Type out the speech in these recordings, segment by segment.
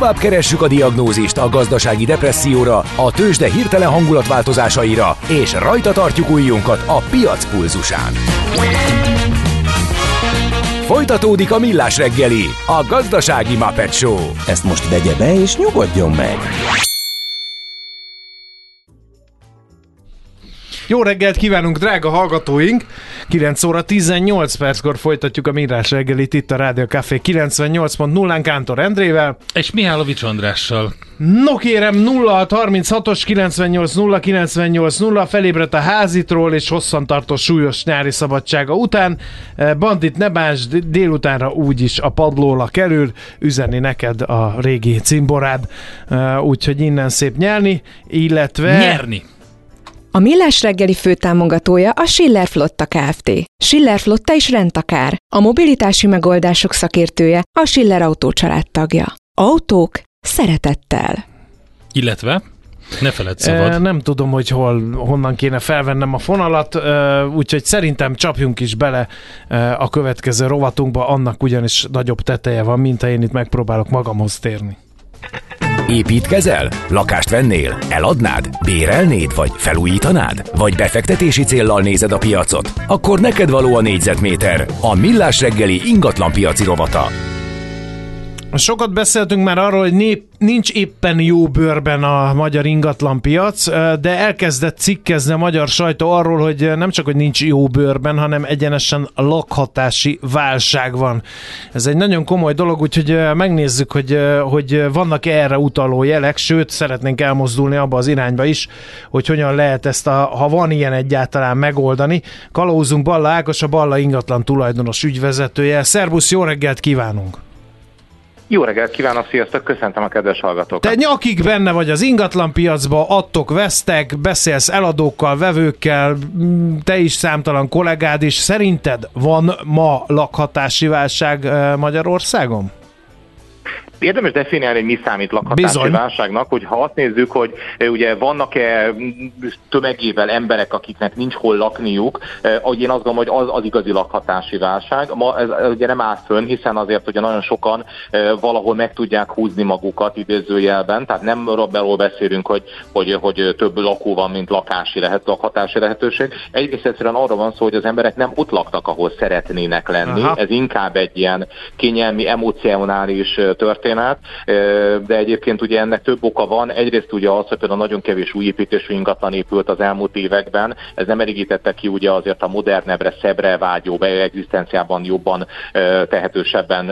tovább keressük a diagnózist a gazdasági depresszióra, a tőzsde hirtelen hangulatváltozásaira, és rajta tartjuk ujjunkat a piac pulzusán. Folytatódik a Millás reggeli, a gazdasági Muppet Show. Ezt most vegye be és nyugodjon meg! Jó reggelt kívánunk, drága hallgatóink! 9 óra 18 perckor folytatjuk a Mírás reggelit itt a Rádió Café 98.0-án Kántor Endrével. És Mihálovics Andrással. No kérem, 0636-os 98 98 0 felébredt a házitról és hosszantartó súlyos nyári szabadsága után. Eh, Bandit ne bánts, délutánra úgyis a padlóla kerül, üzeni neked a régi cimborád, eh, úgyhogy innen szép nyerni, illetve... Nyerni! A Millás reggeli főtámogatója a Schiller Flotta Kft. Schiller Flotta is rendtakár. A mobilitási megoldások szakértője a Schiller Autó tagja. Autók szeretettel. Illetve ne feledd szabad. E, nem tudom, hogy hol, honnan kéne felvennem a fonalat, e, úgyhogy szerintem csapjunk is bele e, a következő rovatunkba, annak ugyanis nagyobb teteje van, mint ha én itt megpróbálok magamhoz térni. Építkezel? Lakást vennél? Eladnád? Bérelnéd? Vagy felújítanád? Vagy befektetési céllal nézed a piacot? Akkor neked való a négyzetméter. A Millás reggeli ingatlan piaci rovata. Sokat beszéltünk már arról, hogy nép, nincs éppen jó bőrben a magyar ingatlanpiac, de elkezdett cikkezni a magyar sajtó arról, hogy nem csak, hogy nincs jó bőrben, hanem egyenesen lakhatási válság van. Ez egy nagyon komoly dolog, úgyhogy megnézzük, hogy, hogy vannak erre utaló jelek, sőt, szeretnénk elmozdulni abba az irányba is, hogy hogyan lehet ezt, a, ha van ilyen egyáltalán megoldani. Kalózunk Balla Ákos, a Balla ingatlan tulajdonos ügyvezetője. Szerbusz, jó reggelt kívánunk! Jó reggelt kívánok, sziasztok, köszöntöm a kedves hallgatókat. Te nyakig benne vagy az ingatlan piacba, adtok, vesztek, beszélsz eladókkal, vevőkkel, te is számtalan kollégád is. Szerinted van ma lakhatási válság Magyarországon? Érdemes definiálni, hogy mi számít lakhatási Bizony. válságnak, hogy ha azt nézzük, hogy ugye vannak-e tömegével emberek, akiknek nincs hol lakniuk, ahogy én azt gondolom, hogy az az igazi lakhatási válság. Ma ez ugye nem áll fönn, hiszen azért ugye nagyon sokan valahol meg tudják húzni magukat idézőjelben, tehát nem arról beszélünk, hogy, hogy, hogy több lakó van, mint lakási lehet, lakhatási lehetőség. Egyrészt egyszerűen arról van szó, hogy az emberek nem ott laknak, ahol szeretnének lenni. Aha. Ez inkább egy ilyen kényelmi, emocionális történet, történet, de egyébként ugye ennek több oka van. Egyrészt ugye az, hogy például nagyon kevés új építésű ingatlan épült az elmúlt években, ez nem elégítette ki ugye azért a modernebbre, szebbre vágyó, egzisztenciában jobban tehetősebben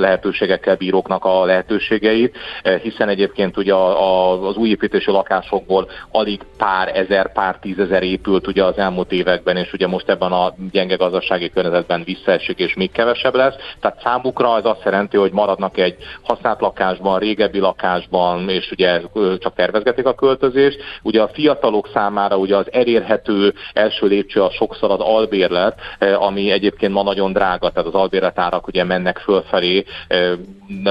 lehetőségekkel bíróknak a lehetőségeit, hiszen egyébként ugye az új építésű lakásokból alig pár ezer, pár tízezer épült ugye az elmúlt években, és ugye most ebben a gyenge gazdasági környezetben visszaesik, és még kevesebb lesz. Tehát számukra ez azt jelenti, hogy maradnak egy használt lakásban, régebbi lakásban, és ugye csak tervezgetik a költözést. Ugye a fiatalok számára ugye az elérhető első lépcső a sokszor az albérlet, ami egyébként ma nagyon drága, tehát az albérletárak ugye mennek fölfelé,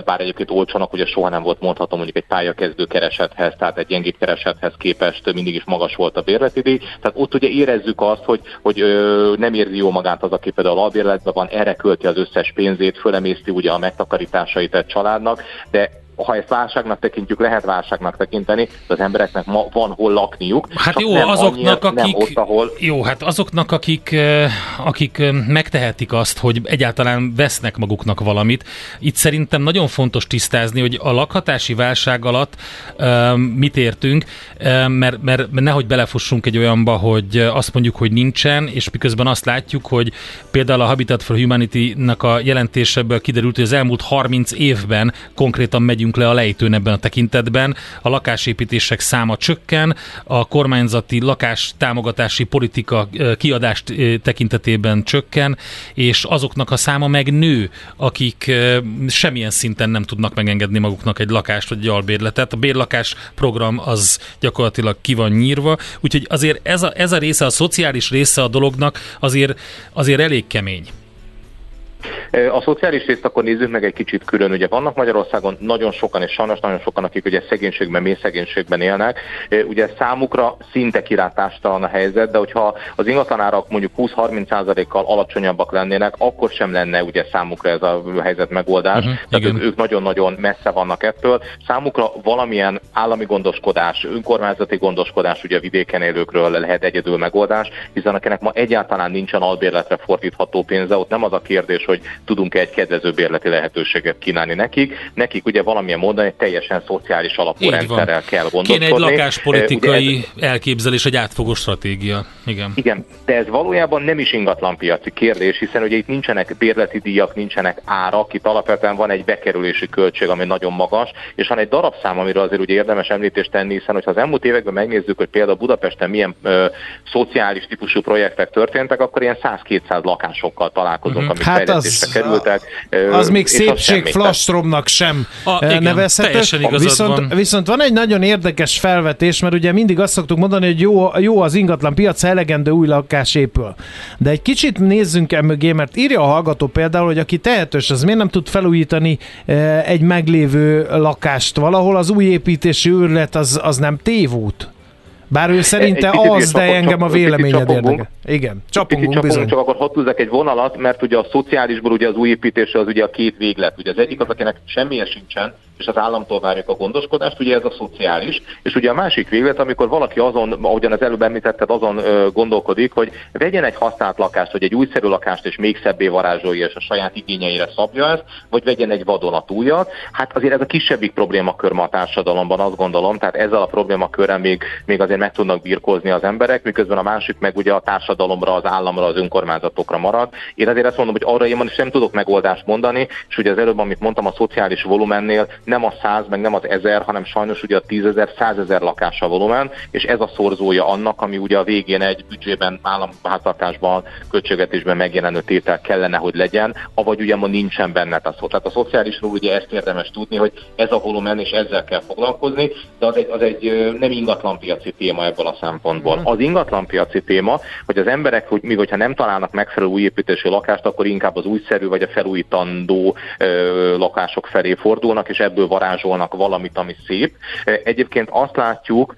bár egyébként olcsónak ugye soha nem volt mondhatom mondjuk egy pályakezdő keresethez, tehát egy gyengébb keresethez képest mindig is magas volt a bérletidíj. Tehát ott ugye érezzük azt, hogy, hogy nem érzi jó magát az, aki például albérletben van, erre költi az összes pénzét, fölemészti ugye a megtakarításait egy család, családnak, de ha ezt válságnak tekintjük, lehet válságnak tekinteni, de az embereknek ma van hol lakniuk. Hát jó, azoknak, akik, ott, ahol... jó, hát azoknak, akik, akik megtehetik azt, hogy egyáltalán vesznek maguknak valamit, itt szerintem nagyon fontos tisztázni, hogy a lakhatási válság alatt mit értünk, mert, mert nehogy belefussunk egy olyanba, hogy azt mondjuk, hogy nincsen, és miközben azt látjuk, hogy például a Habitat for Humanity-nak a jelentéseből kiderült, hogy az elmúlt 30 évben konkrétan megy megyünk le a lejtőn ebben a tekintetben. A lakásépítések száma csökken, a kormányzati lakás támogatási politika kiadást tekintetében csökken, és azoknak a száma meg nő, akik semmilyen szinten nem tudnak megengedni maguknak egy lakást vagy egy albérletet. A bérlakás program az gyakorlatilag ki van nyírva, úgyhogy azért ez a, ez a része, a szociális része a dolognak azért, azért elég kemény. A szociális részt akkor nézzük meg egy kicsit külön. Ugye vannak Magyarországon nagyon sokan, és sajnos nagyon sokan, akik ugye szegénységben, mély szegénységben élnek. Ugye számukra szinte kirátástalan a helyzet, de hogyha az ingatlanárak mondjuk 20-30%-kal alacsonyabbak lennének, akkor sem lenne ugye számukra ez a helyzet megoldás. Uh-huh, Tehát ők, ők nagyon-nagyon messze vannak ettől. Számukra valamilyen állami gondoskodás, önkormányzati gondoskodás ugye vidéken élőkről lehet egyedül megoldás, hiszen akinek ma egyáltalán nincsen albérletre fordítható pénze, ott nem az a kérdés, hogy tudunk-e egy kedvező bérleti lehetőséget kínálni nekik. Nekik ugye valamilyen módon egy teljesen szociális alapú Így rendszerrel van. kell gondoskodni. Kéne egy lakáspolitikai ez... elképzelés, egy átfogó stratégia. Igen. Igen, de ez valójában nem is ingatlanpiaci kérdés, hiszen ugye itt nincsenek bérleti díjak, nincsenek árak, itt alapvetően van egy bekerülési költség, ami nagyon magas, és van egy darabszám, amiről azért ugye érdemes említést tenni, hiszen hogyha az elmúlt években megnézzük, hogy például Budapesten milyen ö, szociális típusú projektek történtek, akkor ilyen 100-200 lakásokkal találkozunk, uh-huh. amik hát az, kerültek. Az még szépség flastromnak sem a, igen, nevezhető. Viszont, van. viszont van egy nagyon érdekes felvetés, mert ugye mindig azt szoktuk mondani, hogy jó, jó az ingatlan piac, elegendő új lakás épül. De egy kicsit nézzünk e mögé, mert írja a hallgató például, hogy aki tehetős, az miért nem tud felújítani egy meglévő lakást valahol, az új építési őrület az, az nem tévút? Bár ő szerinte egy az, de engem a véleményed érdekel. Igen, csapongunk bizony. Csak akkor hadd egy vonalat, mert ugye a szociálisból ugye az új építése az ugye a két véglet. Ugye az egyik az, akinek semmilyen sincsen, és az államtól várjuk a gondoskodást, ugye ez a szociális, és ugye a másik véglet, amikor valaki azon, ahogyan az előbb említetted, azon ö, gondolkodik, hogy vegyen egy használt lakást, vagy egy újszerű lakást, és még szebbé varázsolja, és a saját igényeire szabja ezt, vagy vegyen egy vadonatújat. Hát azért ez a kisebbik problémakör ma a társadalomban, azt gondolom, tehát ezzel a problémakörrel még, még azért meg tudnak birkózni az emberek, miközben a másik meg ugye a társadalomra, az államra, az önkormányzatokra marad. Én azért azt mondom, hogy arra én nem tudok megoldást mondani, és ugye az előbb, amit mondtam, a szociális volumennél nem a száz, meg nem az ezer, hanem sajnos ugye a tízezer, százezer lakása volumen, és ez a szorzója annak, ami ugye a végén egy büdzsében, államháztartásban, költségvetésben megjelenő tétel kellene, hogy legyen, avagy ugye ma nincsen benne a szó. Tehát a szociálisról ugye ezt érdemes tudni, hogy ez a volumen, és ezzel kell foglalkozni, de az egy, az egy nem ingatlanpiaci téma ebből a szempontból. Az ingatlanpiaci téma, hogy az emberek, hogy mi, hogyha nem találnak megfelelő új lakást, akkor inkább az újszerű vagy a felújítandó ö, lakások felé fordulnak, és ebből varázsolnak valamit, ami szép. Egyébként azt látjuk,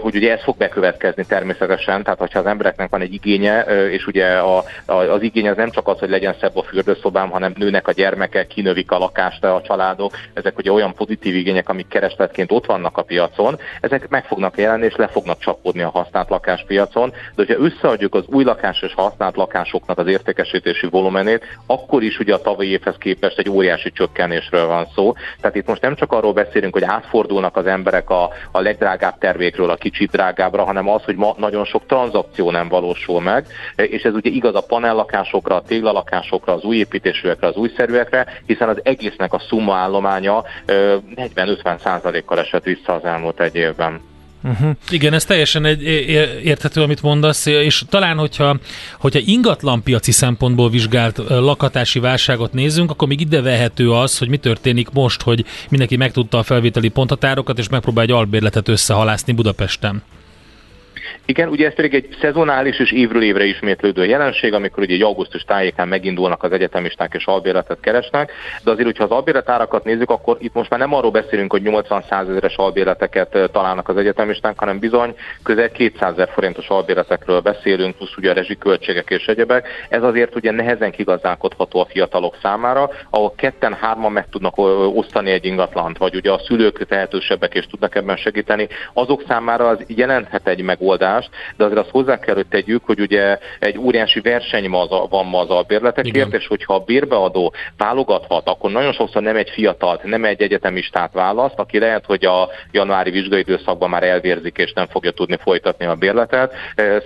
hogy ugye ez fog bekövetkezni természetesen, tehát hogyha az embereknek van egy igénye, és ugye a, a, az igény az nem csak az, hogy legyen szebb a fürdőszobám, hanem nőnek a gyermekek, kinövik a lakást a családok, ezek ugye olyan pozitív igények, amik keresletként ott vannak a piacon, ezek meg fognak jelenni, és le fognak csapódni a használt lakáspiacon, de hogyha összeadjuk az új lakás és használt lakásoknak az értékesítési volumenét, akkor is ugye a tavalyi évhez képest egy óriási csökkenésről van szó. Tehát itt most nem csak arról beszélünk, hogy átfordulnak az emberek a, a legdrágább tervékről a kicsit drágábbra, hanem az, hogy ma nagyon sok tranzakció nem valósul meg, és ez ugye igaz a panellakásokra, a téglalakásokra, az új építésűekre, az újszerűekre, hiszen az egésznek a szumma állománya 40-50 százalékkal esett vissza az elmúlt egy évben. Uh-huh. Igen, ez teljesen egy érthető, amit mondasz, és talán, hogyha, hogyha ingatlanpiaci szempontból vizsgált lakatási válságot nézzünk, akkor még ide vehető az, hogy mi történik most, hogy mindenki megtudta a felvételi pontatárokat, és megpróbál egy albérletet összehalászni Budapesten. Igen, ugye ez pedig egy szezonális és évről évre ismétlődő jelenség, amikor ugye egy augusztus tájékán megindulnak az egyetemisták és albérletet keresnek, de azért, hogyha az albérletárakat nézzük, akkor itt most már nem arról beszélünk, hogy 80-100 ezeres albérleteket találnak az egyetemisták, hanem bizony közel 200 ezer forintos albérletekről beszélünk, plusz ugye a rezsiköltségek és egyebek. Ez azért ugye nehezen kigazdálkodható a fiatalok számára, ahol ketten-hárman meg tudnak osztani egy ingatlant, vagy ugye a szülők tehetősebbek és tudnak ebben segíteni, azok számára az jelenthet egy megoldást, megoldást, de azért azt hozzá kell, hogy tegyük, hogy ugye egy óriási verseny van ma az albérletekért, és hogyha a bérbeadó válogathat, akkor nagyon sokszor nem egy fiatalt, nem egy egyetemistát választ, aki lehet, hogy a januári vizsgaidőszakban már elvérzik, és nem fogja tudni folytatni a bérletet.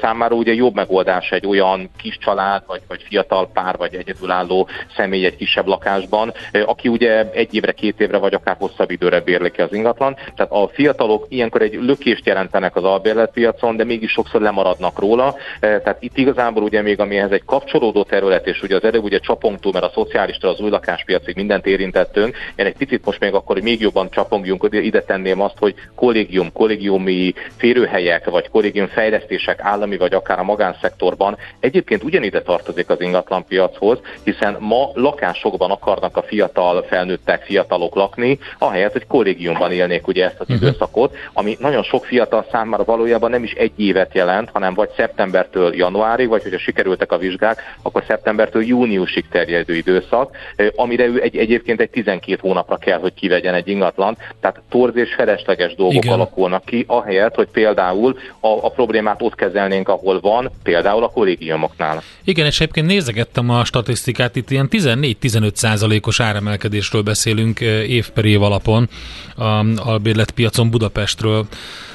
Számára ugye jobb megoldás egy olyan kis család, vagy, vagy fiatal pár, vagy egyedülálló személy egy kisebb lakásban, aki ugye egy évre, két évre, vagy akár hosszabb időre bérli ki az ingatlan. Tehát a fiatalok ilyenkor egy lökést jelentenek az albérletpiacon, de még mégis sokszor lemaradnak róla. Tehát itt igazából ugye még ami ez egy kapcsolódó terület, és ugye az előbb ugye csapongtól, mert a szociálistól az új lakáspiacig mindent érintettünk, én egy picit most még akkor, hogy még jobban csapongjunk, ide tenném azt, hogy kollégium, kollégiumi férőhelyek, vagy kollégium fejlesztések állami, vagy akár a magánszektorban egyébként ugyanide tartozik az ingatlanpiachoz, hiszen ma lakásokban akarnak a fiatal felnőttek, fiatalok lakni, ahelyett, hogy kollégiumban élnék ugye ezt az uh-huh. időszakot, ami nagyon sok fiatal számára valójában nem is egy évet jelent, hanem vagy szeptembertől januárig, vagy hogyha sikerültek a vizsgák, akkor szeptembertől júniusig terjedő időszak, amire ő egy, egyébként egy 12 hónapra kell, hogy kivegyen egy ingatlan. Tehát torz és felesleges dolgok Igen. alakulnak ki, ahelyett, hogy például a, a problémát ott kezelnénk, ahol van, például a kollégiumoknál. Igen, és egyébként nézegettem a statisztikát, itt ilyen 14-15 százalékos áremelkedésről beszélünk év per év alapon a albérletpiacon Budapestről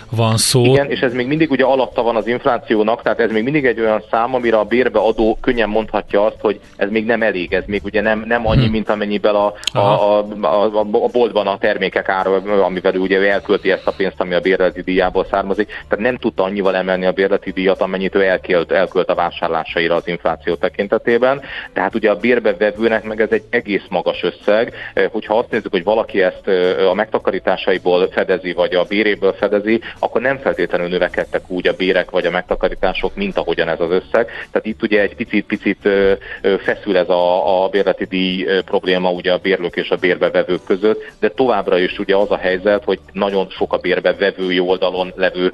van szó. Igen, és ez még mindig ugye alatta van az inflációnak, tehát ez még mindig egy olyan szám, amire a bérbeadó könnyen mondhatja azt, hogy ez még nem elég, ez még ugye nem, nem annyi, hmm. mint amennyivel a, a, a, a, a boltban a termékek ára, amivel ugye elkölti ezt a pénzt, ami a bérleti díjából származik, tehát nem tudta annyival emelni a bérleti díjat, amennyit ő elkölt, elkölt a vásárlásaira az infláció tekintetében. Tehát ugye a bérbevevőnek meg ez egy egész magas összeg, hogyha azt nézzük, hogy valaki ezt a megtakarításaiból fedezi, vagy a béréből fedezi, akkor nem feltétlenül növekedtek úgy a bérek vagy a megtakarítások, mint ahogyan ez az összeg. Tehát itt ugye egy picit-picit feszül ez a, a bérleti díj probléma ugye a bérlők és a bérbevevők között, de továbbra is ugye az a helyzet, hogy nagyon sok a bérbevevői oldalon levő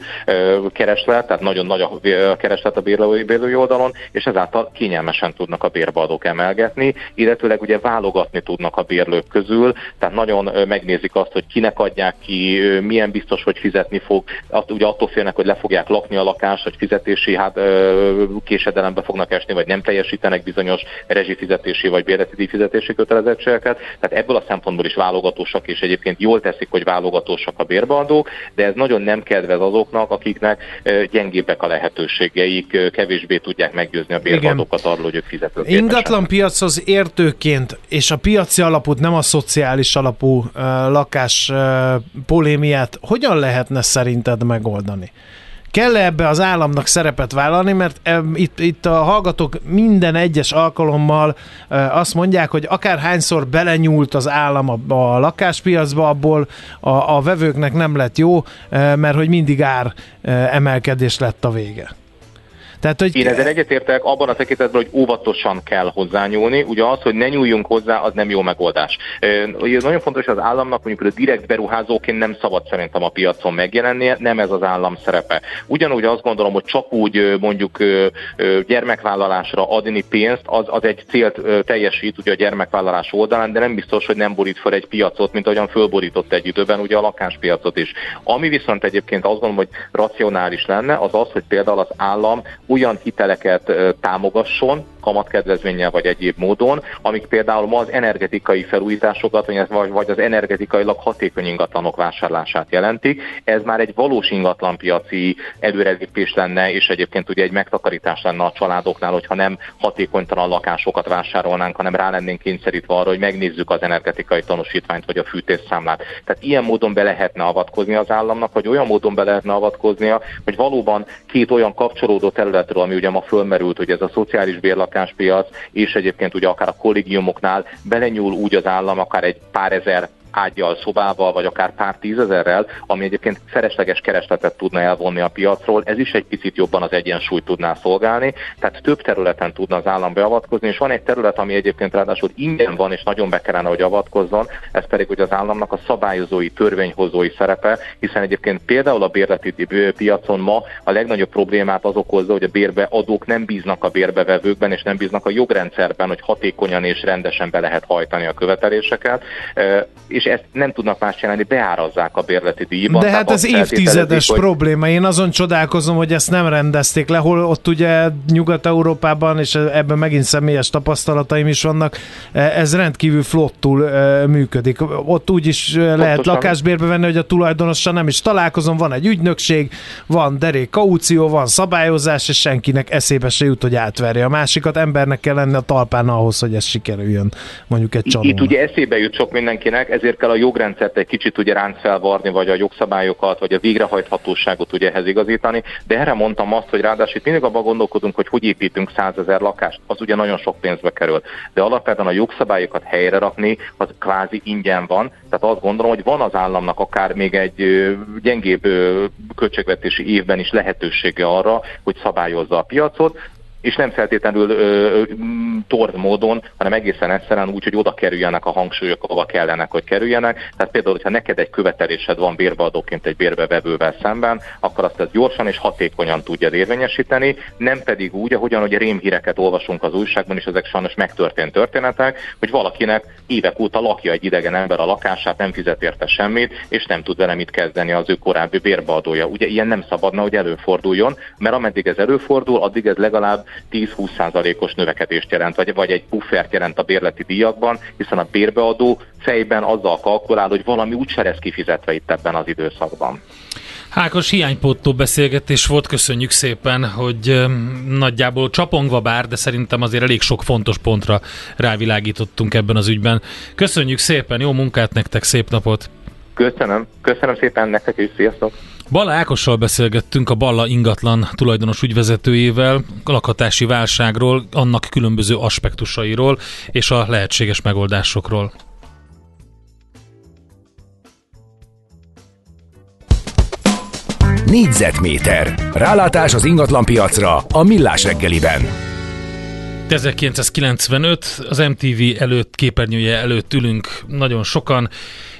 kereslet, tehát nagyon nagy a kereslet a bérlői oldalon, és ezáltal kényelmesen tudnak a bérbeadók emelgetni, illetőleg ugye válogatni tudnak a bérlők közül, tehát nagyon megnézik azt, hogy kinek adják ki, milyen biztos, hogy fizetni fog, att, ugye attól félnek, hogy le fogják lakni a lakást, hogy fizetési hát, késedelembe fognak esni, vagy nem teljesítenek bizonyos rezsifizetési vagy bérleti fizetési kötelezettségeket. Tehát ebből a szempontból is válogatósak, és egyébként jól teszik, hogy válogatósak a bérbeadók, de ez nagyon nem kedvez azoknak, akiknek gyengébbek a lehetőségeik, kevésbé tudják meggyőzni a bérbeadókat arról, hogy ők fizetők. Ingatlan piachoz értőként, és a piaci alapút, nem a szociális alapú uh, lakás uh, polémiát hogyan lehetne szerint szerinted megoldani? kell -e ebbe az államnak szerepet vállalni, mert e, itt, itt a hallgatók minden egyes alkalommal e, azt mondják, hogy akárhányszor belenyúlt az állam a, a lakáspiacba, abból a, a vevőknek nem lett jó, e, mert hogy mindig ár e, emelkedés lett a vége. Tehát, hogy... Én ezzel egyetértek abban a tekintetben, hogy óvatosan kell hozzányúlni. Ugye az, hogy ne nyúljunk hozzá, az nem jó megoldás. Ugye nagyon fontos, az államnak mondjuk a direkt beruházóként nem szabad szerintem a piacon megjelennie, nem ez az állam szerepe. Ugyanúgy azt gondolom, hogy csak úgy mondjuk gyermekvállalásra adni pénzt, az, az egy célt teljesít ugye a gyermekvállalás oldalán, de nem biztos, hogy nem borít fel egy piacot, mint ahogyan fölborított egy időben ugye a lakáspiacot is. Ami viszont egyébként azt gondolom, hogy racionális lenne, az az, hogy például az állam olyan hiteleket támogasson, kamatkedvezménnyel vagy egyéb módon, amik például ma az energetikai felújításokat, vagy, vagy az energetikailag hatékony ingatlanok vásárlását jelentik. Ez már egy valós ingatlanpiaci előrelépés lenne, és egyébként ugye egy megtakarítás lenne a családoknál, hogyha nem hatékonytalan lakásokat vásárolnánk, hanem rá lennénk kényszerítve arra, hogy megnézzük az energetikai tanúsítványt vagy a fűtésszámlát. Tehát ilyen módon be lehetne avatkozni az államnak, vagy olyan módon be lehetne avatkoznia, hogy valóban két olyan kapcsolódó területről, ami ugye ma fölmerült, hogy ez a szociális bérlak lakáspiac, és egyébként ugye akár a kollégiumoknál belenyúl úgy az állam akár egy pár ezer ágyjal, szobával, vagy akár pár tízezerrel, ami egyébként felesleges keresletet tudna elvonni a piacról, ez is egy picit jobban az egyensúlyt tudná szolgálni, tehát több területen tudna az állam beavatkozni, és van egy terület, ami egyébként ráadásul ingyen van, és nagyon be kellene, hogy avatkozzon, ez pedig hogy az államnak a szabályozói, törvényhozói szerepe, hiszen egyébként például a bérleti piacon ma a legnagyobb problémát az okozza, hogy a bérbeadók nem bíznak a bérbevevőkben, és nem bíznak a jogrendszerben, hogy hatékonyan és rendesen be lehet hajtani a követeléseket, és és ezt nem tudnak más csinálni, beárazzák a bérleti díjban. De hát ez évtizedes hogy... probléma. Én azon csodálkozom, hogy ezt nem rendezték le, hol ott ugye Nyugat-Európában, és ebben megint személyes tapasztalataim is vannak, ez rendkívül flottul működik. Ott úgy is Pontosan. lehet lakásbérbe venni, hogy a tulajdonossal nem is találkozom, van egy ügynökség, van derék kaució, van szabályozás, és senkinek eszébe se jut, hogy átverje a másikat. Embernek kell lenni a talpán ahhoz, hogy ez sikerüljön, mondjuk egy csalónak. Itt ugye eszébe jut sok mindenkinek, ezért ezért kell a jogrendszert egy kicsit ugye ránc felvarni, vagy a jogszabályokat, vagy a végrehajthatóságot ugye ehhez igazítani, de erre mondtam azt, hogy ráadásul itt mindig abban gondolkodunk, hogy hogy építünk százezer lakást, az ugye nagyon sok pénzbe kerül. De alapvetően a jogszabályokat helyre rakni, az kvázi ingyen van. Tehát azt gondolom, hogy van az államnak akár még egy gyengébb költségvetési évben is lehetősége arra, hogy szabályozza a piacot, és nem feltétlenül ö, torz módon, hanem egészen egyszerűen úgy, hogy oda kerüljenek a hangsúlyok, ahova kellenek, hogy kerüljenek. Tehát például, hogyha neked egy követelésed van bérbeadóként egy bérbevevővel szemben, akkor azt ez gyorsan és hatékonyan tudja érvényesíteni, nem pedig úgy, ahogyan hogy rémhíreket olvasunk az újságban, és ezek sajnos megtörtént történetek, hogy valakinek évek óta lakja egy idegen ember a lakását, nem fizet érte semmit, és nem tud vele mit kezdeni az ő korábbi bérbeadója. Ugye ilyen nem szabadna, hogy előforduljon, mert ameddig ez előfordul, addig ez legalább 10-20%-os növekedést jelent, vagy, vagy egy puffert jelent a bérleti díjakban, hiszen a bérbeadó fejben azzal kalkulál, hogy valami úgyse lesz kifizetve itt ebben az időszakban. Hákos hiánypótó beszélgetés volt, köszönjük szépen, hogy nagyjából csapongva bár, de szerintem azért elég sok fontos pontra rávilágítottunk ebben az ügyben. Köszönjük szépen, jó munkát nektek, szép napot! Köszönöm, köszönöm szépen nektek is, sziasztok! Balla Ákossal beszélgettünk a Balla ingatlan tulajdonos ügyvezetőjével, a lakhatási válságról, annak különböző aspektusairól és a lehetséges megoldásokról. Négyzetméter. Rálátás az ingatlan piacra a Millás reggeliben. 1995, az MTV előtt, képernyője előtt ülünk nagyon sokan,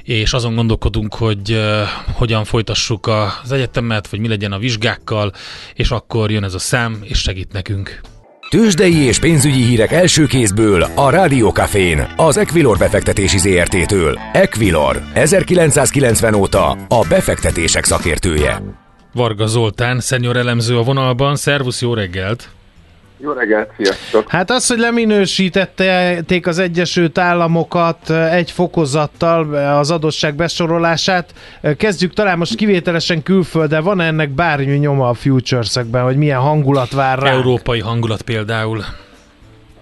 és azon gondolkodunk, hogy uh, hogyan folytassuk az egyetemet, vagy mi legyen a vizsgákkal, és akkor jön ez a szám, és segít nekünk. Tőzsdei és pénzügyi hírek első kézből a Rádiókafén, az Equilor befektetési ZRT-től. Equilor, 1990 óta a befektetések szakértője. Varga Zoltán, szenyor elemző a vonalban. Szervusz, jó reggelt! Jó reggelt, sziasztok! Hát az, hogy leminősítették az Egyesült Államokat egy fokozattal az adósság besorolását, kezdjük talán most kivételesen külföldre, van -e ennek bármi nyoma a futures-ekben, hogy milyen hangulat vár rá? Európai hangulat például.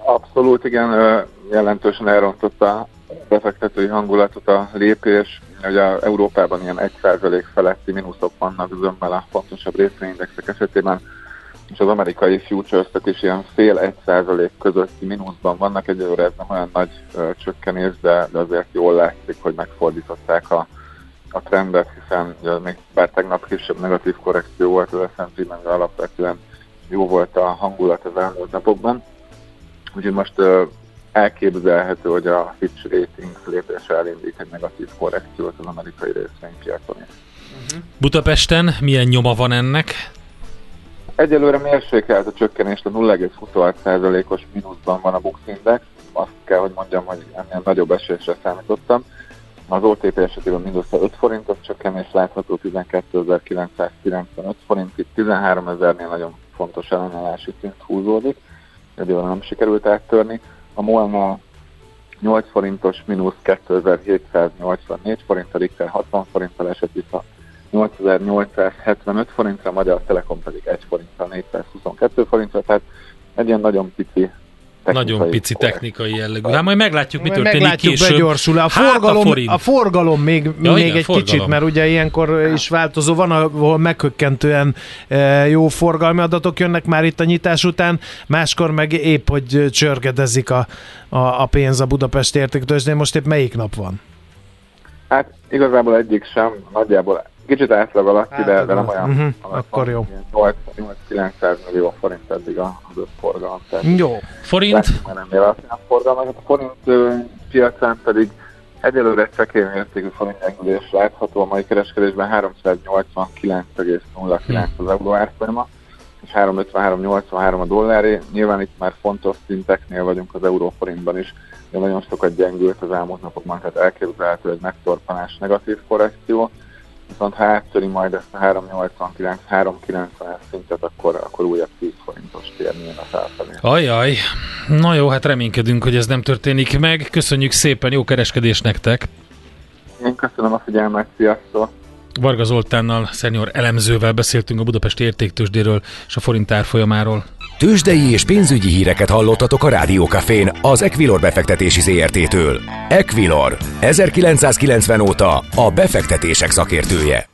Abszolút, igen, jelentősen elrontott a befektetői hangulatot a lépés. Ugye Európában ilyen 1% feletti mínuszok vannak zömmel a fontosabb részvényindexek esetében és az amerikai futures is ilyen fél egy százalék közötti mínuszban vannak, egyelőre ez nem olyan nagy uh, csökkenés, de, de azért jól látszik, hogy megfordították a, a trendet, hiszen ugye, még bár tegnap kisebb negatív korrekció volt az S&P-ben, de alapvetően jó volt a hangulat az elmúlt napokban. Úgyhogy most uh, elképzelhető, hogy a Fitch Ratings lépése elindít egy negatív korrekciót az amerikai részvénypiacon is. Budapesten milyen nyoma van ennek? Egyelőre mérsékelt a csökkenést, a 0,26%-os mínuszban van a Bux Index. Azt kell, hogy mondjam, hogy ennél nagyobb esésre számítottam. Az OTP esetében mindössze 5 forintos csökkenés látható, 12.995 forint, itt 13 ezernél nagyon fontos ellenállási szint húzódik, egyelőre nem sikerült áttörni. A Molna 8 forintos mínusz 2784 forint, a Richter 60 forinttal esett vissza 8875 forintra, a Magyar Telekom pedig 1 forintra, 422 forintra, tehát egy ilyen nagyon pici nagyon pici technikai jellegű. Hát majd meglátjuk, mi történik meglátjuk, később. begyorsul. A forgalom, hát a, a forgalom még, ja, még igen, egy forgalom. kicsit, mert ugye ilyenkor is változó. Van, ahol meghökkentően e, jó forgalmi adatok jönnek már itt a nyitás után, máskor meg épp, hogy csörgedezik a, a, a pénz a Budapest értéktőzsdén. Most épp melyik nap van? Hát igazából egyik sem, nagyjából kicsit átlag alatti, de, de nem olyan. Uh-huh. Akkor jó. 8-900 millió forint eddig az összforgalom. Jó. Forint? Nem forgalmat. A forint piacán pedig egyelőre csekély mértékű forint enyhülés látható a mai kereskedésben 389,09 az euró árfolyama és 353,83 a dolláré. Nyilván itt már fontos szinteknél vagyunk az euróforintban is, de nagyon sokat gyengült az elmúlt napokban, tehát elképzelhető egy megtorpanás negatív korrekció viszont ha áttöri majd ezt a 389 390 szintet, akkor, akkor újabb 10 forintos térni a felfelé. Ajaj, na jó, hát reménykedünk, hogy ez nem történik meg. Köszönjük szépen, jó kereskedés nektek! Én köszönöm a figyelmet, sziasztok! Varga Zoltánnal, szenior elemzővel beszéltünk a Budapesti értéktősdéről és a forint árfolyamáról. Tőzsdei és pénzügyi híreket hallottatok a Rádiókafén az Equilor befektetési ZRT-től. Equilor, 1990 óta a befektetések szakértője.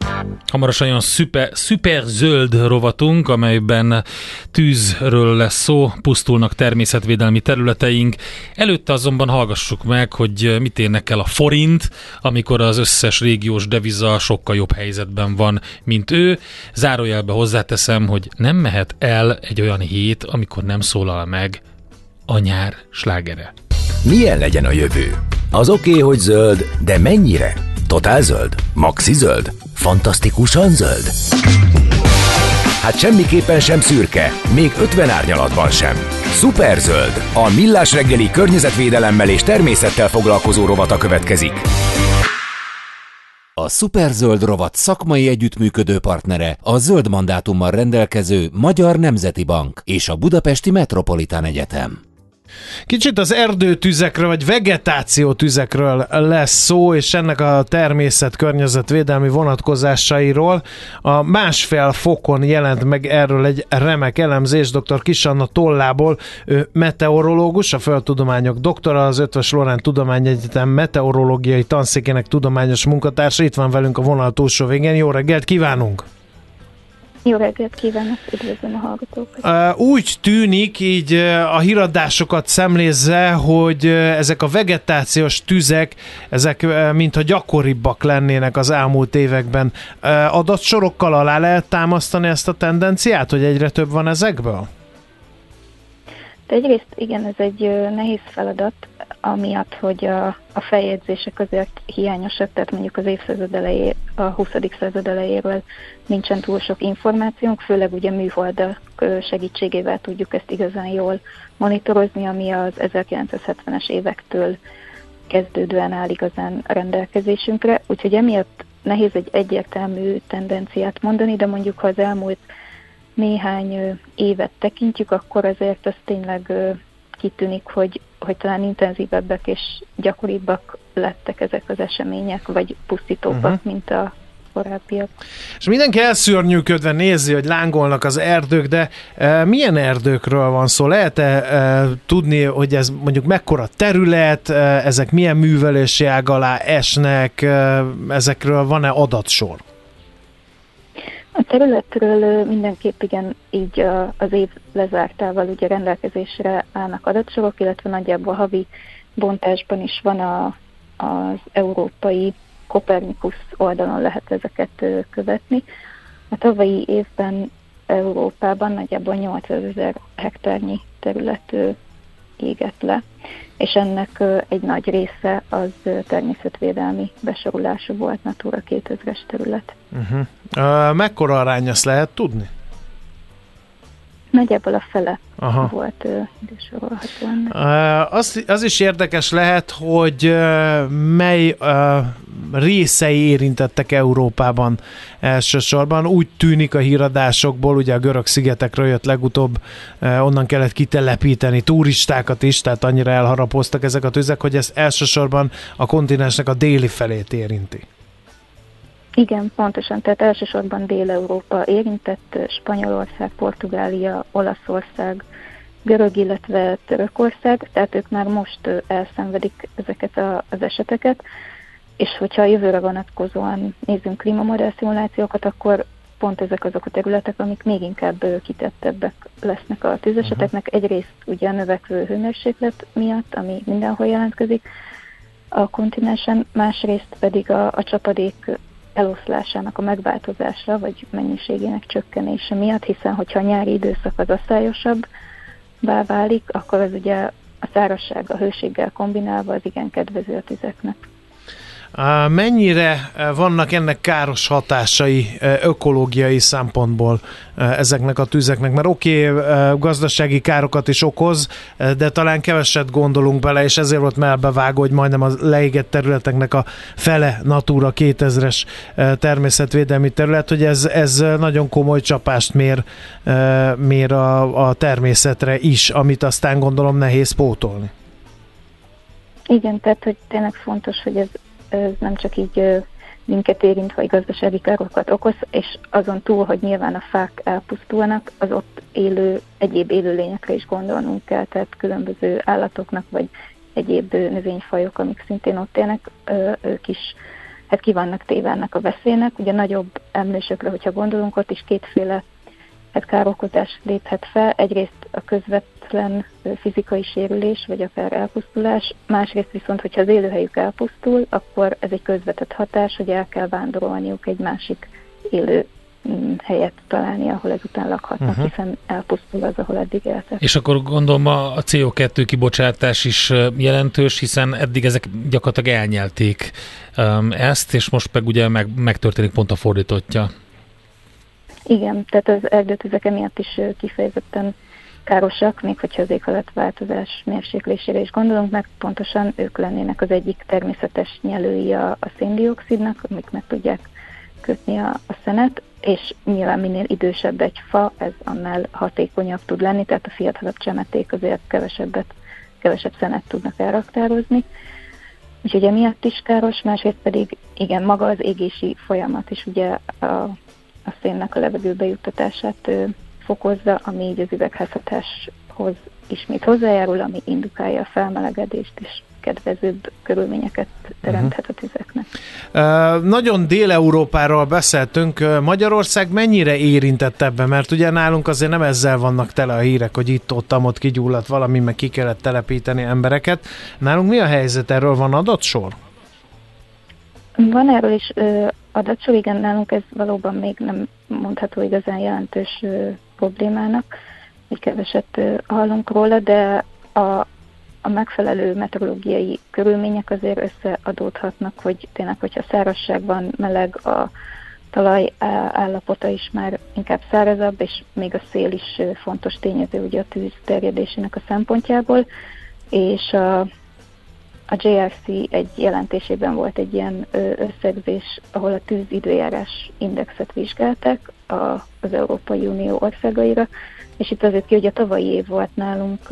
Hamarosan olyan szuper, szuper zöld rovatunk, amelyben tűzről lesz szó, pusztulnak természetvédelmi területeink. Előtte azonban hallgassuk meg, hogy mit érnek el a forint, amikor az összes régiós deviza sokkal jobb helyzetben van, mint ő. Zárójelbe hozzáteszem, hogy nem mehet el egy olyan hét, amikor nem szólal meg a nyár slágere. Milyen legyen a jövő? Az oké, okay, hogy zöld, de mennyire? Totál zöld? Maxi zöld? Fantasztikusan zöld? Hát semmiképpen sem szürke, még 50 árnyalatban sem. Superzöld, a millás reggeli környezetvédelemmel és természettel foglalkozó rovata következik. A Superzöld rovat szakmai együttműködő partnere a zöld mandátummal rendelkező Magyar Nemzeti Bank és a Budapesti Metropolitán Egyetem. Kicsit az erdőtüzekről, vagy vegetációtüzekről lesz szó, és ennek a természet környezetvédelmi vonatkozásairól. A másfél fokon jelent meg erről egy remek elemzés dr. Kisanna Tollából, ő meteorológus, a földtudományok doktora, az Ötvös Lorán Tudományegyetem meteorológiai tanszékének tudományos munkatársa. Itt van velünk a vonal túlsó végén. Jó reggelt kívánunk! Jó reggelt kívánok, üdvözlöm a hallgatókat. Úgy tűnik így a híradásokat szemlézze, hogy ezek a vegetációs tüzek, ezek mintha gyakoribbak lennének az elmúlt években. Adatsorokkal alá lehet támasztani ezt a tendenciát, hogy egyre több van ezekből? De egyrészt igen, ez egy nehéz feladat, amiatt, hogy a, a feljegyzések azért hiányosak, tehát mondjuk az évszázad elejé, a 20. század elejéről nincsen túl sok információnk, főleg ugye műholdak segítségével tudjuk ezt igazán jól monitorozni, ami az 1970-es évektől kezdődően áll igazán rendelkezésünkre, úgyhogy emiatt nehéz egy egyértelmű tendenciát mondani, de mondjuk ha az elmúlt néhány évet tekintjük, akkor azért az tényleg kitűnik, hogy, hogy talán intenzívebbek és gyakoribbak lettek ezek az események, vagy pusztítóbbak, uh-huh. mint a korábbiak. És mindenki elszörnyűködve nézi, hogy lángolnak az erdők, de e, milyen erdőkről van szó? Lehet-e e, tudni, hogy ez mondjuk mekkora terület, e, ezek milyen művelési ág alá esnek, e, ezekről van-e adatsor? A területről mindenképp igen, így az év lezártával ugye rendelkezésre állnak adatsorok, illetve nagyjából havi bontásban is van a, az európai Kopernikus oldalon lehet ezeket követni. A tavalyi évben Európában nagyjából 80 ezer hektárnyi terület égett le, és ennek egy nagy része az természetvédelmi besorolású volt Natura 2000-es terület. Uh-huh. Uh, mekkora arány azt lehet tudni? Nagyjából a fele Aha. volt uh, az, az is érdekes lehet, hogy mely részei érintettek Európában elsősorban. Úgy tűnik a híradásokból, ugye a görög szigetekről jött legutóbb, onnan kellett kitelepíteni turistákat is, tehát annyira elharapoztak ezek a tüzek, hogy ez elsősorban a kontinensnek a déli felét érinti. Igen, pontosan, tehát elsősorban Dél-Európa érintett, Spanyolország, Portugália, Olaszország, Görög, illetve Törökország, tehát ők már most elszenvedik ezeket a, az eseteket, és hogyha a jövőre vonatkozóan nézzünk klímamodell szimulációkat, akkor pont ezek azok a területek, amik még inkább kitettebbek lesznek a tűzeseteknek. Uh-huh. Egyrészt ugye a növekvő hőmérséklet miatt, ami mindenhol jelentkezik a kontinensen, másrészt pedig a, a csapadék eloszlásának a megváltozása, vagy mennyiségének csökkenése miatt, hiszen hogyha a nyári időszak az aszályosabb válik, akkor az ugye a szárazság a hőséggel kombinálva az igen kedvező a tüzeknek. Mennyire vannak ennek káros hatásai ökológiai szempontból ezeknek a tüzeknek? Mert oké, okay, gazdasági károkat is okoz, de talán keveset gondolunk bele, és ezért volt melbevágó, hogy majdnem a leégett területeknek a fele Natura 2000-es természetvédelmi terület, hogy ez, ez nagyon komoly csapást mér, mér a, a természetre is, amit aztán gondolom nehéz pótolni. Igen, tehát hogy tényleg fontos, hogy ez ez nem csak így minket érint, vagy gazdasági károkat okoz, és azon túl, hogy nyilván a fák elpusztulnak, az ott élő, egyéb élőlényekre is gondolnunk kell, tehát különböző állatoknak, vagy egyéb növényfajok, amik szintén ott élnek, ők is hát ki vannak téve ennek a veszélynek. Ugye nagyobb emlősökre, hogyha gondolunk, ott is kétféle hát károkozás léphet fel. Egyrészt a közvetlen fizikai sérülés, vagy akár elpusztulás, másrészt viszont, hogyha az élőhelyük elpusztul, akkor ez egy közvetett hatás, hogy el kell vándorolniuk egy másik élő mm, helyet találni, ahol ezután lakhatnak, uh-huh. hiszen elpusztul az, ahol eddig éltek. És akkor gondolom a CO2 kibocsátás is jelentős, hiszen eddig ezek gyakorlatilag elnyelték ezt, és most meg ugye meg, megtörténik pont a fordítottja. Igen, tehát az erdőtüzek emiatt is kifejezetten károsak, még hogyha az éghajlatváltozás mérséklésére is gondolunk, mert pontosan ők lennének az egyik természetes nyelői a, a széndiokszidnak, amik meg tudják kötni a, a szenet, és nyilván minél idősebb egy fa, ez annál hatékonyabb tud lenni, tehát a fiatalabb csemeték azért kevesebbet, kevesebb szenet tudnak elraktározni. Úgyhogy emiatt is káros, másrészt pedig igen, maga az égési folyamat is ugye a, a szénnek a levegőbe juttatását fokozza, ami így az üvegházhatáshoz ismét hozzájárul, ami indukálja a felmelegedést és kedvezőbb körülményeket teremthet a tüzeknek. Uh, nagyon Dél-Európáról beszéltünk. Magyarország mennyire érintett ebben? Mert ugye nálunk azért nem ezzel vannak tele a hírek, hogy itt-ott, ott kigyulladt valami, meg ki kellett telepíteni embereket. Nálunk mi a helyzet? Erről van adott sor? Van erről is adatsor, igen, nálunk ez valóban még nem mondható igazán jelentős problémának, hogy keveset hallunk róla, de a, a megfelelő meteorológiai körülmények azért összeadódhatnak, hogy tényleg, hogyha szárazság van, meleg, a talaj állapota is már inkább szárazabb, és még a szél is fontos tényező ugye a tűz terjedésének a szempontjából, és a, a JRC egy jelentésében volt egy ilyen összegzés, ahol a tűz időjárás indexet vizsgálták a, az Európai Unió országaira, és itt azért ki, hogy a tavalyi év volt nálunk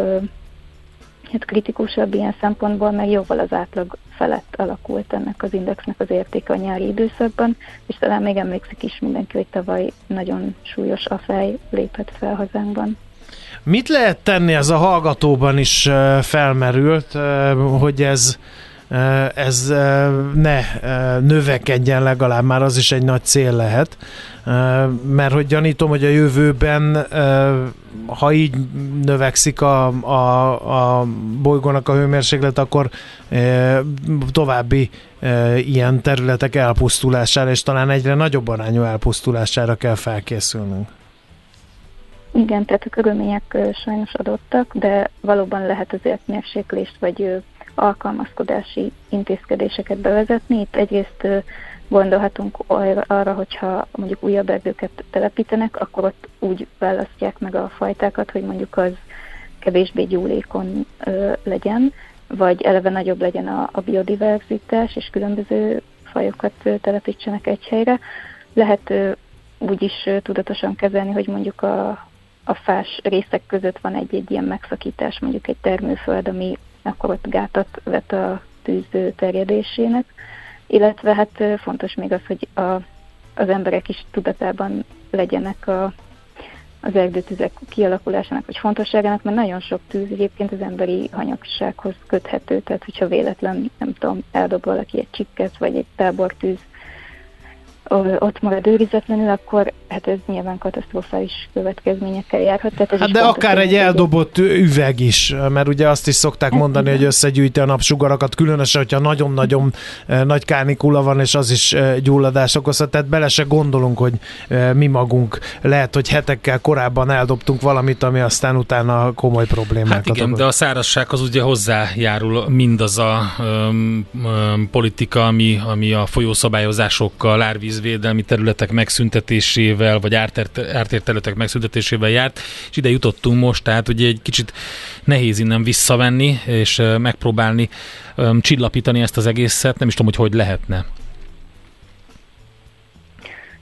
hát kritikusabb ilyen szempontból, mert jóval az átlag felett alakult ennek az indexnek az értéke a nyári időszakban, és talán még emlékszik is mindenki, hogy tavaly nagyon súlyos afej lépett fel hazánkban. Mit lehet tenni, ez a hallgatóban is felmerült, hogy ez ez ne növekedjen legalább, már az is egy nagy cél lehet, mert hogy gyanítom, hogy a jövőben, ha így növekszik a, a, a bolygónak a hőmérséklet, akkor további ilyen területek elpusztulására, és talán egyre nagyobb arányú elpusztulására kell felkészülnünk. Igen, tehát a körülmények sajnos adottak, de valóban lehet azért mérséklést vagy alkalmazkodási intézkedéseket bevezetni. Itt egyrészt gondolhatunk arra, hogyha mondjuk újabb erdőket telepítenek, akkor ott úgy választják meg a fajtákat, hogy mondjuk az kevésbé gyúlékon legyen, vagy eleve nagyobb legyen a, a biodiverzitás, és különböző fajokat telepítsenek egy helyre. Lehet úgy is tudatosan kezelni, hogy mondjuk a, a fás részek között van egy-egy ilyen megszakítás, mondjuk egy termőföld, ami akkor ott gátat vet a tűz terjedésének, illetve hát fontos még az, hogy a, az emberek is tudatában legyenek a, az erdőtüzek kialakulásának vagy fontosságának, mert nagyon sok tűz egyébként az emberi hanyagsághoz köthető, tehát hogyha véletlen, nem tudom, eldob valaki egy csikket, vagy egy tábortűz ott marad őrizetlenül, akkor hát ez nyilván katasztrofális következményekkel járhat. Tehát ez hát de akár egy eldobott üveg is, mert ugye azt is szokták hát, mondani, igen. hogy összegyűjti a napsugarakat, különösen, hogyha nagyon-nagyon nagy kánikula van, és az is gyulladás okozhat, tehát bele se gondolunk, hogy mi magunk lehet, hogy hetekkel korábban eldobtunk valamit, ami aztán utána komoly problémákat Hát igen, okoz. de a szárazság az ugye hozzájárul mindaz a um, um, politika, ami, ami a folyószabályozásokkal, árvíz árvízvédelmi területek megszüntetésével, vagy ártért területek megszüntetésével járt, és ide jutottunk most, tehát ugye egy kicsit nehéz innen visszavenni, és megpróbálni um, csillapítani ezt az egészet, nem is tudom, hogy hogy lehetne.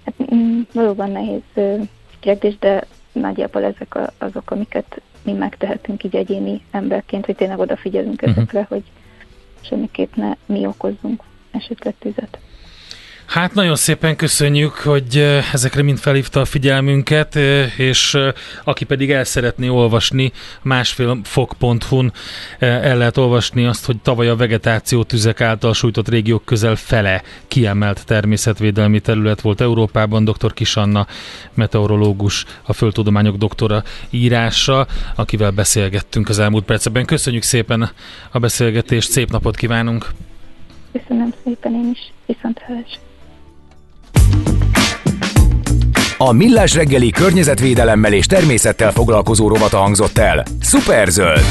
Hát, mm, valóban nehéz kérdés, de nagyjából ezek azok, amiket mi megtehetünk így egyéni emberként, hogy tényleg odafigyelünk uh-huh. ezekre, hogy semmiképp ne mi okozzunk esetleg tüzet. Hát nagyon szépen köszönjük, hogy ezekre mind felhívta a figyelmünket, és aki pedig el szeretné olvasni, másfélfok.hu-n el lehet olvasni azt, hogy tavaly a vegetáció tüzek által sújtott régiók közel fele kiemelt természetvédelmi terület volt Európában. Dr. Kisanna, meteorológus, a földtudományok doktora írása, akivel beszélgettünk az elmúlt percekben. Köszönjük szépen a beszélgetést, szép napot kívánunk! Köszönöm szépen én is, viszont hős. A Millás reggeli környezetvédelemmel és természettel foglalkozó rovata hangzott el. Superzöld!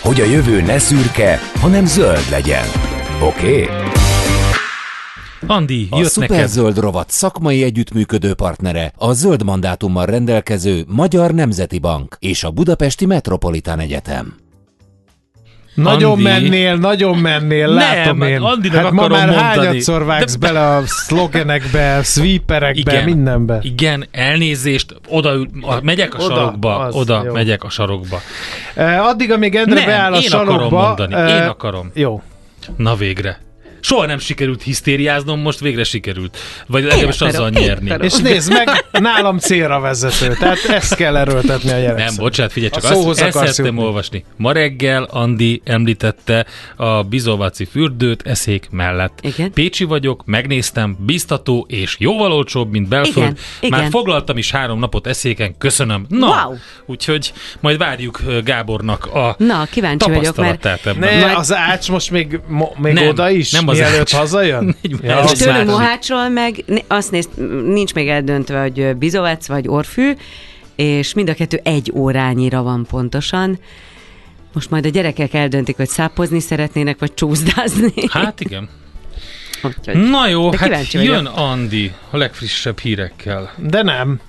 Hogy a jövő ne szürke, hanem zöld legyen. Oké? Okay? Andi, a Superzöld rovat szakmai együttműködő partnere a zöld mandátummal rendelkező Magyar Nemzeti Bank és a Budapesti Metropolitán Egyetem. Nagyon Andi. mennél, nagyon mennél, látom nem, én. Andinak hát ma már mondani. hányadszor vágsz De... bele a szlogenekbe, sweeperekbe, igen, mindenbe. Igen, elnézést, oda a, megyek a oda, sarokba, az, oda jó. megyek a sarokba. Uh, addig, amíg Endre nem, beáll a én sarokba... akarom mondani, uh, én akarom. Jó. Na végre. Soha nem sikerült hisztériáznom, most végre sikerült. Vagy legalábbis azzal nyerni. És nézd meg, nálam célra vezető. Tehát ezt kell erőltetni a gyerek. Nem, bocsánat, figyelj, csak azt, ezt szerettem olvasni. Ma reggel Andi említette a Bizovaci fürdőt eszék mellett. Igen. Pécsi vagyok, megnéztem, biztató és jóval olcsóbb, mint Belföld. Igen. Már Igen. foglaltam is három napot eszéken, köszönöm. Na, wow. úgyhogy majd várjuk Gábornak a Na, kíváncsi vagyok, mert... Ebben. Ne, majd... az ács most még, mo, még nem, oda is? Nem mielőtt hazajön? ja, és tőlünk Mohácsról meg azt néz, nincs még eldöntve, hogy bizovec vagy orfű, és mind a kettő egy órányira van pontosan. Most majd a gyerekek eldöntik, hogy szápozni szeretnének, vagy csúszdázni. Hát igen. Úgyhogy, Na jó, hát jön Andi a legfrissebb hírekkel. De nem.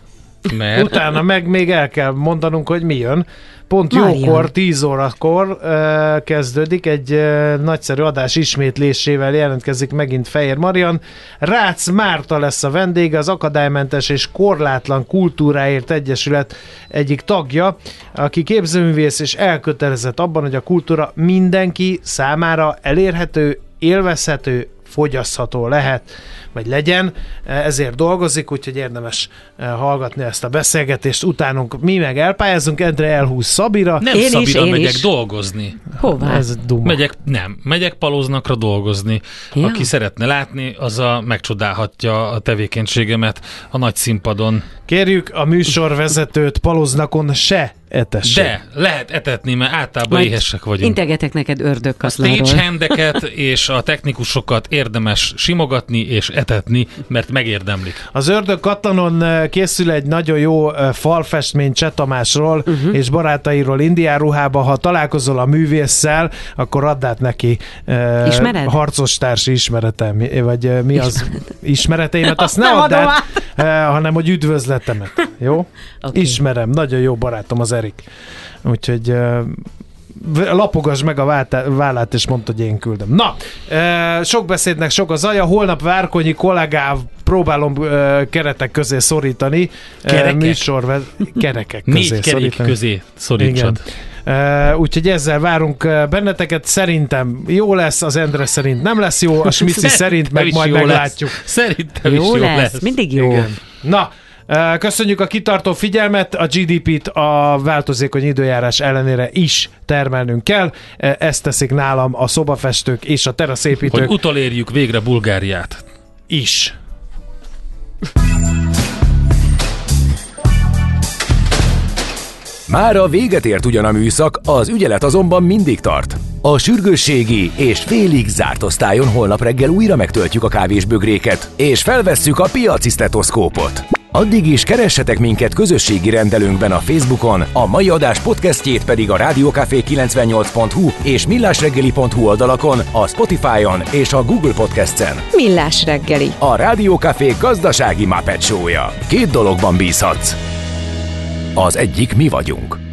Mert? Utána meg még el kell mondanunk, hogy mi jön. Pont Marian. jókor, 10 órakor uh, kezdődik, egy uh, nagyszerű adás ismétlésével jelentkezik megint Fehér Marian. Rácz Márta lesz a vendége, az Akadálymentes és Korlátlan Kultúráért Egyesület egyik tagja, aki képzőművész és elkötelezett abban, hogy a kultúra mindenki számára elérhető, élvezhető, fogyasztható lehet vagy legyen, ezért dolgozik, úgyhogy érdemes eh, hallgatni ezt a beszélgetést. Utánunk mi meg elpályázunk, Endre elhúz Szabira. Nem én Szabira is, én megyek is. dolgozni. Hová? Ez duma. Megyek, nem, megyek Paloznakra dolgozni. Ja. Aki szeretne látni, az a megcsodálhatja a tevékenységemet a nagy színpadon. Kérjük a műsorvezetőt Paloznakon se etessék. De, lehet etetni, mert általában Majd éhesek vagyunk. Integetek neked ördög A stagehandeket és a technikusokat érdemes simogatni és etetni, mert megérdemlik. Az ördög katlanon eh, készül egy nagyon jó eh, falfestmény Csetamásról uh-huh. és barátairól Indián ruhába. Ha találkozol a művésszel, akkor add át neki uh, Ismered? harcostársi ismeretem, vagy uh, mi az ismereteimet, azt ne add át, uh, hanem hogy üdvözletemet. Jó? Okay. Ismerem, nagyon jó barátom az Erik. Úgyhogy uh, lapogass meg a vállát, és mondta, hogy én küldöm. Na, sok beszédnek sok az aja, holnap Várkonyi kollégával próbálom keretek közé szorítani. Kerekek? Műsor, kerekek közé Négy kerék közé szorítsad. Uh, úgyhogy ezzel várunk benneteket. Szerintem jó lesz, az Endre szerint nem lesz jó, a Smici szerint meg majd meglátjuk. Lesz. Szerintem jó is jó lesz. lesz. Mindig jó. Igen. Na, Köszönjük a kitartó figyelmet, a GDP-t a változékony időjárás ellenére is termelnünk kell. Ezt teszik nálam a szobafestők és a teraszépítők. Hogy utolérjük végre Bulgáriát. Is. Már a véget ért ugyan a műszak, az ügyelet azonban mindig tart. A sürgősségi és félig zárt osztályon holnap reggel újra megtöltjük a kávésbögréket, és felvesszük a piaci stetoszkópot. Addig is keressetek minket közösségi rendelőnkben a Facebookon, a mai adás podcastjét pedig a rádiókafé98.hu és millásreggeli.hu oldalakon, a Spotify-on és a Google Podcast-en. Millás reggeli. A Rádiókafé gazdasági Muppet show Két dologban bízhatsz. Az egyik mi vagyunk.